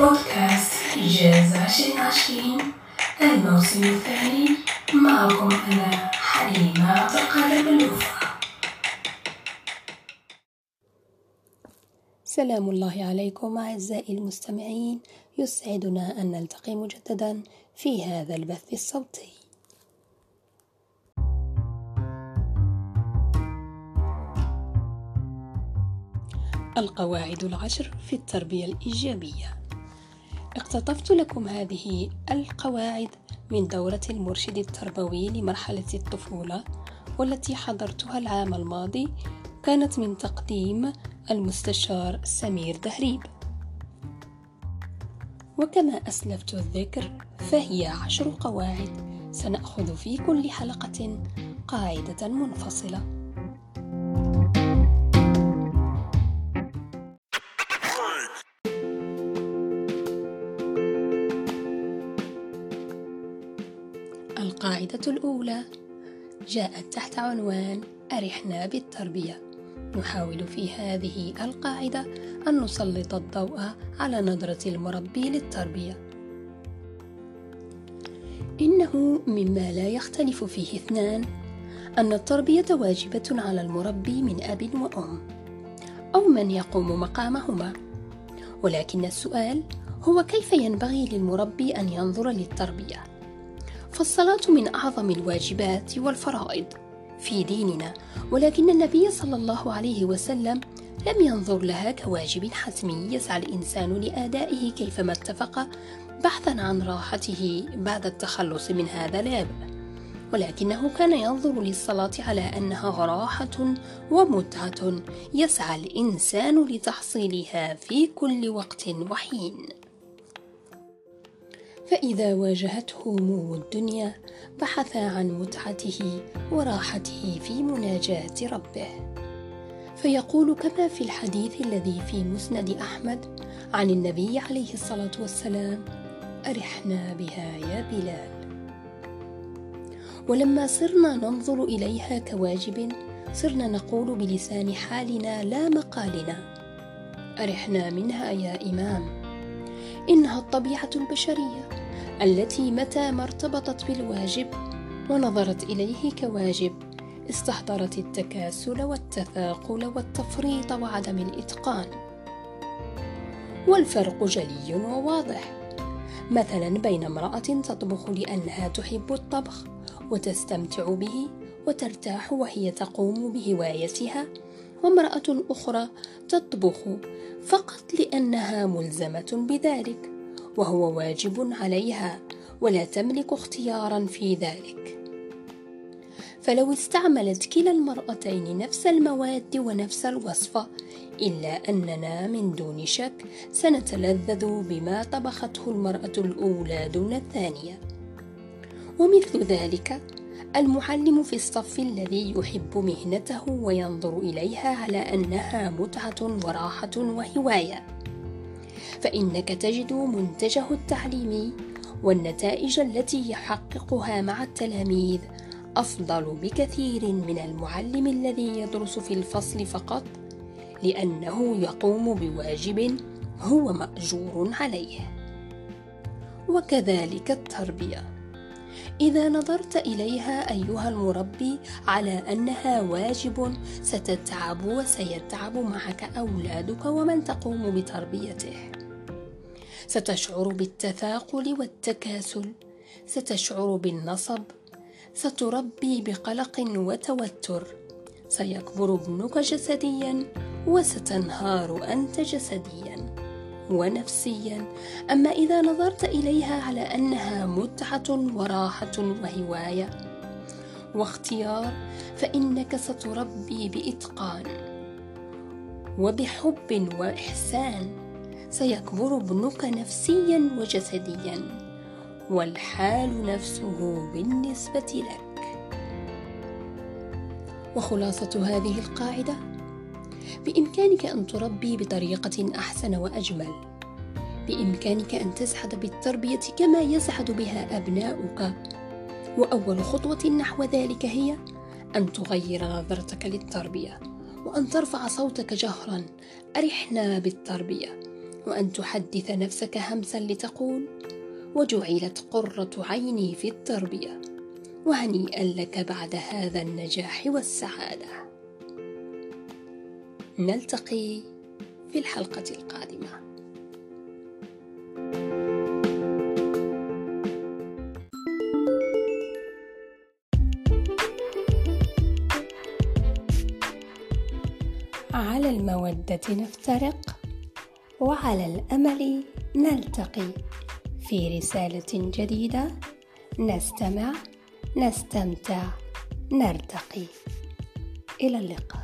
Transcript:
بودكاست إجازة 2020 الموسم الثاني معكم أنا حليمة عبد القادر سلام الله عليكم أعزائي المستمعين. يسعدنا أن نلتقي مجددا في هذا البث الصوتي. القواعد العشر في التربية الإيجابية. اقتطفت لكم هذه القواعد من دورة المرشد التربوي لمرحلة الطفولة والتي حضرتها العام الماضي كانت من تقديم المستشار سمير دهريب. وكما أسلفت الذكر فهي عشر قواعد سنأخذ في كل حلقة قاعدة منفصلة. القاعدة الأولى. جاءت تحت عنوان أرحنا بالتربية. نحاول في هذه القاعدة أن نسلط الضوء على نظرة المربي للتربية. إنه مما لا يختلف فيه اثنان أن التربية واجبة على المربي من أب وأم أو من يقوم مقامهما. ولكن السؤال هو كيف ينبغي للمربي أن ينظر للتربية؟ فالصلاة من أعظم الواجبات والفرائض في ديننا ولكن النبي صلى الله عليه وسلم لم ينظر لها كواجب حتمي يسعى الإنسان لآدائه كيفما اتفق بحثا عن راحته بعد التخلص من هذا العبء. ولكنه كان ينظر للصلاة على أنها راحة ومتعة يسعى الإنسان لتحصيلها في كل وقت وحين. فإذا واجهته هموم الدنيا بحث عن متعته وراحته في مناجاة ربه. فيقول كما في الحديث الذي في مسند أحمد عن النبي عليه الصلاة والسلام أرحنا بها يا بلال ولما صرنا ننظر إليها كواجب صرنا نقول بلسان حالنا لا مقالنا أرحنا منها يا إمام إنها الطبيعة البشرية التي متى ما ارتبطت بالواجب ونظرت إليه كواجب استحضرت التكاسل والتثاقل والتفريط وعدم الإتقان. والفرق جلي وواضح. مثلا بين امرأة تطبخ لأنها تحب الطبخ وتستمتع به وترتاح وهي تقوم بهوايتها وامرأة أخرى تطبخ فقط لأنها ملزمة بذلك وهو واجب عليها ولا تملك اختيارا في ذلك. فلو استعملت كلا المرأتين نفس المواد ونفس الوصفة إلا أننا من دون شك سنتلذذ بما طبخته المرأة الأولى دون الثانية. ومثل ذلك المعلم في الصف الذي يحب مهنته وينظر إليها على أنها متعة وراحة وهواية. فإنك تجد منتجه التعليمي والنتائج التي يحققها مع التلاميذ أفضل بكثير من المعلم الذي يدرس في الفصل فقط لأنه يقوم بواجب هو مأجور عليه. وكذلك التربية. إذا نظرت إليها أيها المربي على أنها واجب ستتعب وسيتعب معك أولادك ومن تقوم بتربيته. ستشعر بالتثاقل والتكاسل ستشعر بالنصب ستربي بقلق وتوتر. سيكبر ابنك جسديا وستنهار أنت جسديا. ونفسيا. أما إذا نظرت إليها على أنها متعة وراحة وهواية واختيار فإنك ستربي بإتقان وبحب وإحسان. سيكبر ابنك نفسيا وجسديا والحال نفسه بالنسبة لك. وخلاصة هذه القاعدة. بإمكانك أن تربي بطريقة أحسن وأجمل. بإمكانك أن تسعد بالتربية كما يسعد بها أبناؤك. وأول خطوة نحو ذلك هي أن تغير نظرتك للتربية وأن ترفع صوتك جهرا. أرحنا بالتربية وأن تحدث نفسك همسا لتقول وجعلت قرة عيني في التربية وهنيئا لك بعد هذا النجاح والسعادة. نلتقي في الحلقة القادمة. على المودة نفترق وعلى الأمل نلتقي في رسالة جديدة. نستمع نستمتع نرتقي. إلى اللقاء.